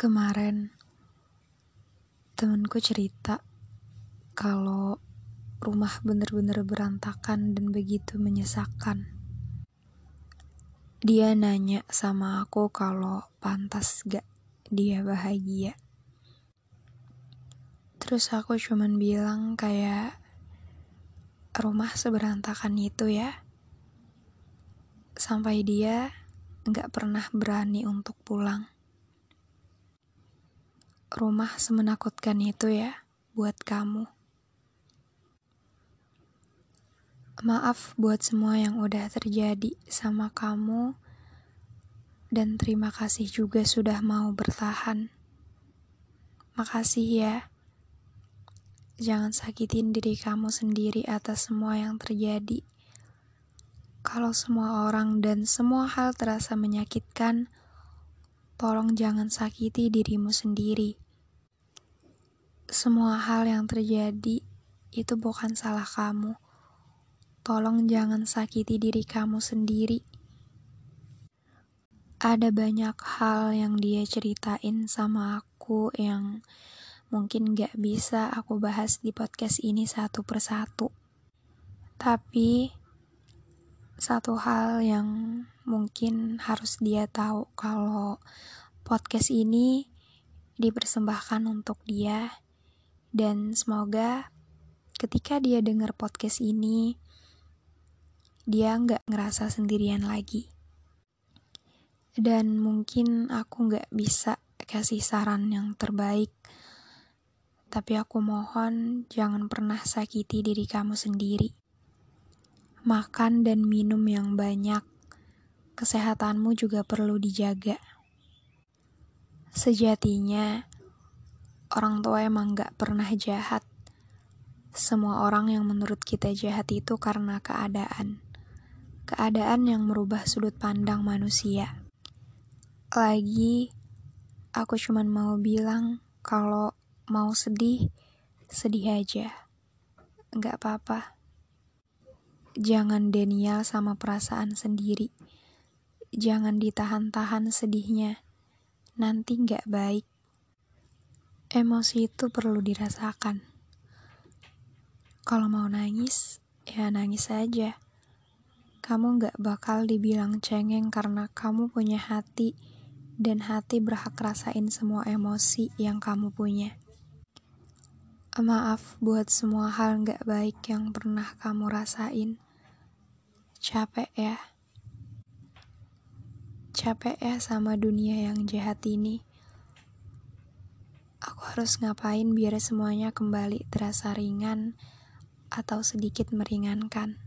Kemarin temenku cerita kalau rumah bener-bener berantakan dan begitu menyesakan. Dia nanya sama aku kalau pantas gak dia bahagia. Terus aku cuman bilang kayak rumah seberantakan itu ya. Sampai dia gak pernah berani untuk pulang rumah semenakutkan itu ya buat kamu. Maaf buat semua yang udah terjadi sama kamu, dan terima kasih juga sudah mau bertahan. Makasih ya. Jangan sakitin diri kamu sendiri atas semua yang terjadi. Kalau semua orang dan semua hal terasa menyakitkan, tolong jangan sakiti dirimu sendiri. Semua hal yang terjadi itu bukan salah kamu. Tolong jangan sakiti diri kamu sendiri. Ada banyak hal yang dia ceritain sama aku yang mungkin gak bisa aku bahas di podcast ini satu persatu. Tapi satu hal yang mungkin harus dia tahu kalau podcast ini dipersembahkan untuk dia. Dan semoga ketika dia dengar podcast ini dia nggak ngerasa sendirian lagi. Dan mungkin aku nggak bisa kasih saran yang terbaik. Tapi aku mohon jangan pernah sakiti diri kamu sendiri makan dan minum yang banyak. Kesehatanmu juga perlu dijaga. Sejatinya, orang tua emang gak pernah jahat. Semua orang yang menurut kita jahat itu karena keadaan. Keadaan yang merubah sudut pandang manusia. Lagi, aku cuman mau bilang kalau mau sedih, sedih aja. Gak apa-apa. Jangan denial sama perasaan sendiri. Jangan ditahan-tahan sedihnya. Nanti gak baik. Emosi itu perlu dirasakan. Kalau mau nangis, ya nangis aja. Kamu gak bakal dibilang cengeng karena kamu punya hati dan hati berhak rasain semua emosi yang kamu punya. Maaf buat semua hal gak baik yang pernah kamu rasain. Capek ya. Capek ya sama dunia yang jahat ini. Aku harus ngapain biar semuanya kembali terasa ringan atau sedikit meringankan.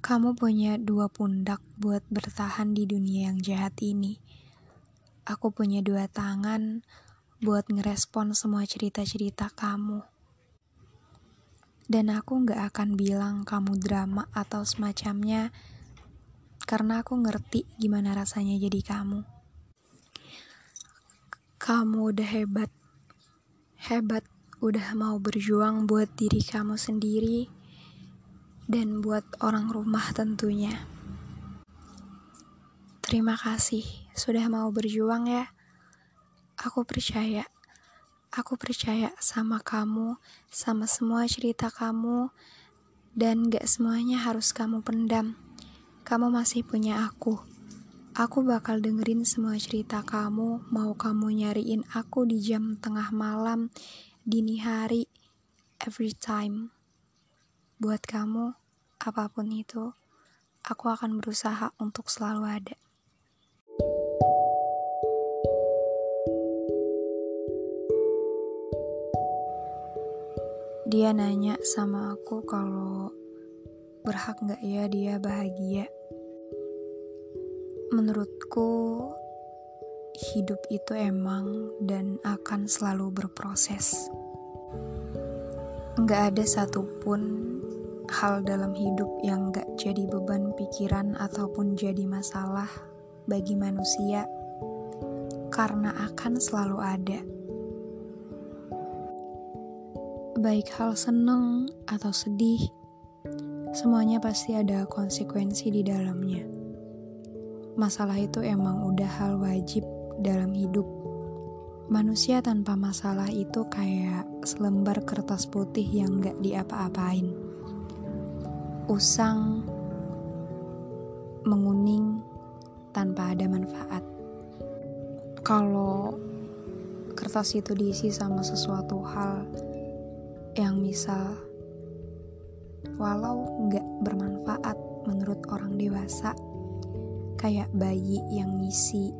Kamu punya dua pundak buat bertahan di dunia yang jahat ini. Aku punya dua tangan buat ngerespon semua cerita-cerita kamu. Dan aku gak akan bilang kamu drama atau semacamnya, karena aku ngerti gimana rasanya jadi kamu. Kamu udah hebat, hebat udah mau berjuang buat diri kamu sendiri dan buat orang rumah tentunya. Terima kasih sudah mau berjuang ya. Aku percaya. Aku percaya sama kamu, sama semua cerita kamu, dan gak semuanya harus kamu pendam. Kamu masih punya aku. Aku bakal dengerin semua cerita kamu, mau kamu nyariin aku di jam tengah malam, dini hari, every time. Buat kamu, apa pun itu, aku akan berusaha untuk selalu ada. Dia nanya sama aku kalau berhak gak ya dia bahagia. Menurutku, hidup itu emang dan akan selalu berproses. Nggak ada satupun hal dalam hidup yang nggak jadi beban pikiran ataupun jadi masalah bagi manusia, karena akan selalu ada. Baik hal seneng atau sedih, semuanya pasti ada konsekuensi di dalamnya. Masalah itu emang udah hal wajib dalam hidup. Manusia tanpa masalah itu kayak selembar kertas putih yang gak diapa-apain. Usang, menguning, tanpa ada manfaat. Kalau kertas itu diisi sama sesuatu hal yang misal walau nggak bermanfaat menurut orang dewasa, kayak bayi yang ngisi,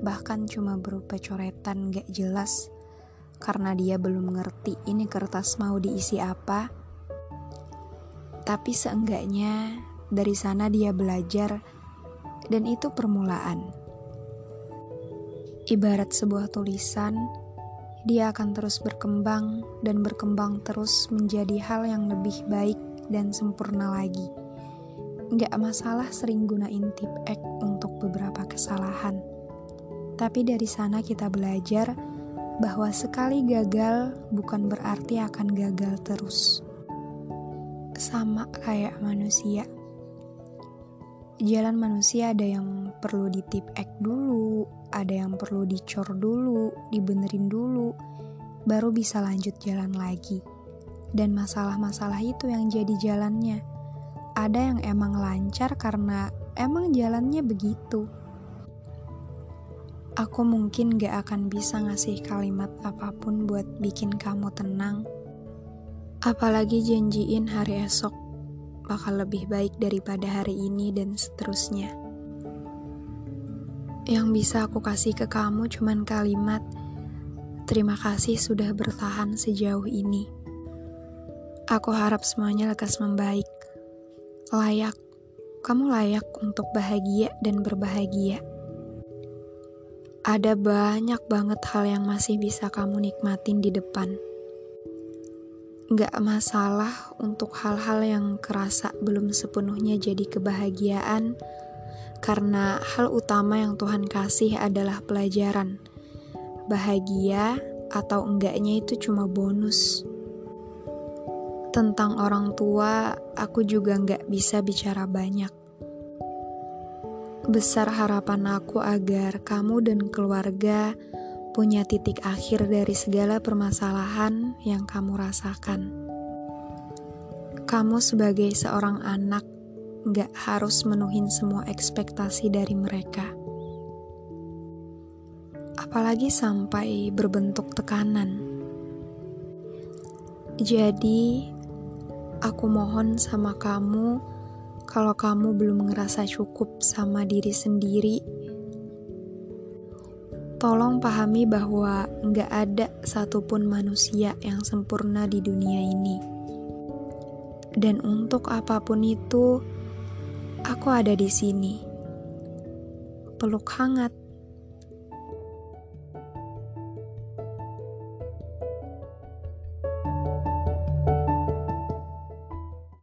bahkan cuma berupa coretan gak jelas karena dia belum ngerti ini kertas mau diisi apa. Tapi seenggaknya dari sana dia belajar dan itu permulaan. Ibarat sebuah tulisan, dia akan terus berkembang dan berkembang terus menjadi hal yang lebih baik dan sempurna lagi. Nggak masalah sering gunain tip ek untuk beberapa kesalahan. Tapi dari sana kita belajar bahwa sekali gagal bukan berarti akan gagal terus. Sama kayak manusia. Jalan manusia ada yang perlu ditip ek dulu, ada yang perlu dicor dulu, dibenerin dulu, baru bisa lanjut jalan lagi. Dan masalah-masalah itu yang jadi jalannya. Ada yang emang lancar karena emang jalannya begitu. Aku mungkin gak akan bisa ngasih kalimat apa pun buat bikin kamu tenang. Apalagi janjiin hari esok bakal lebih baik daripada hari ini dan seterusnya. Yang bisa aku kasih ke kamu cuman kalimat, terima kasih sudah bertahan sejauh ini. Aku harap semuanya lekas membaik. Layak, kamu layak untuk bahagia dan berbahagia. Ada banyak banget hal yang masih bisa kamu nikmatin di depan. Gak masalah untuk hal-hal yang kerasa belum sepenuhnya jadi kebahagiaan, karena hal utama yang Tuhan kasih adalah pelajaran. Bahagia atau enggaknya itu cuma bonus. Tentang orang tua, aku juga nggak bisa bicara banyak. Besar harapan aku agar kamu dan keluarga punya titik akhir dari segala permasalahan yang kamu rasakan. Kamu sebagai seorang anak gak harus menuhin semua ekspektasi dari mereka. Apalagi sampai berbentuk tekanan. Jadi, aku mohon sama kamu, kalau kamu belum ngerasa cukup sama diri sendiri, tolong pahami bahwa nggak ada satupun manusia yang sempurna di dunia ini. Dan untuk apa pun itu, Aku ada di sini. Peluk hangat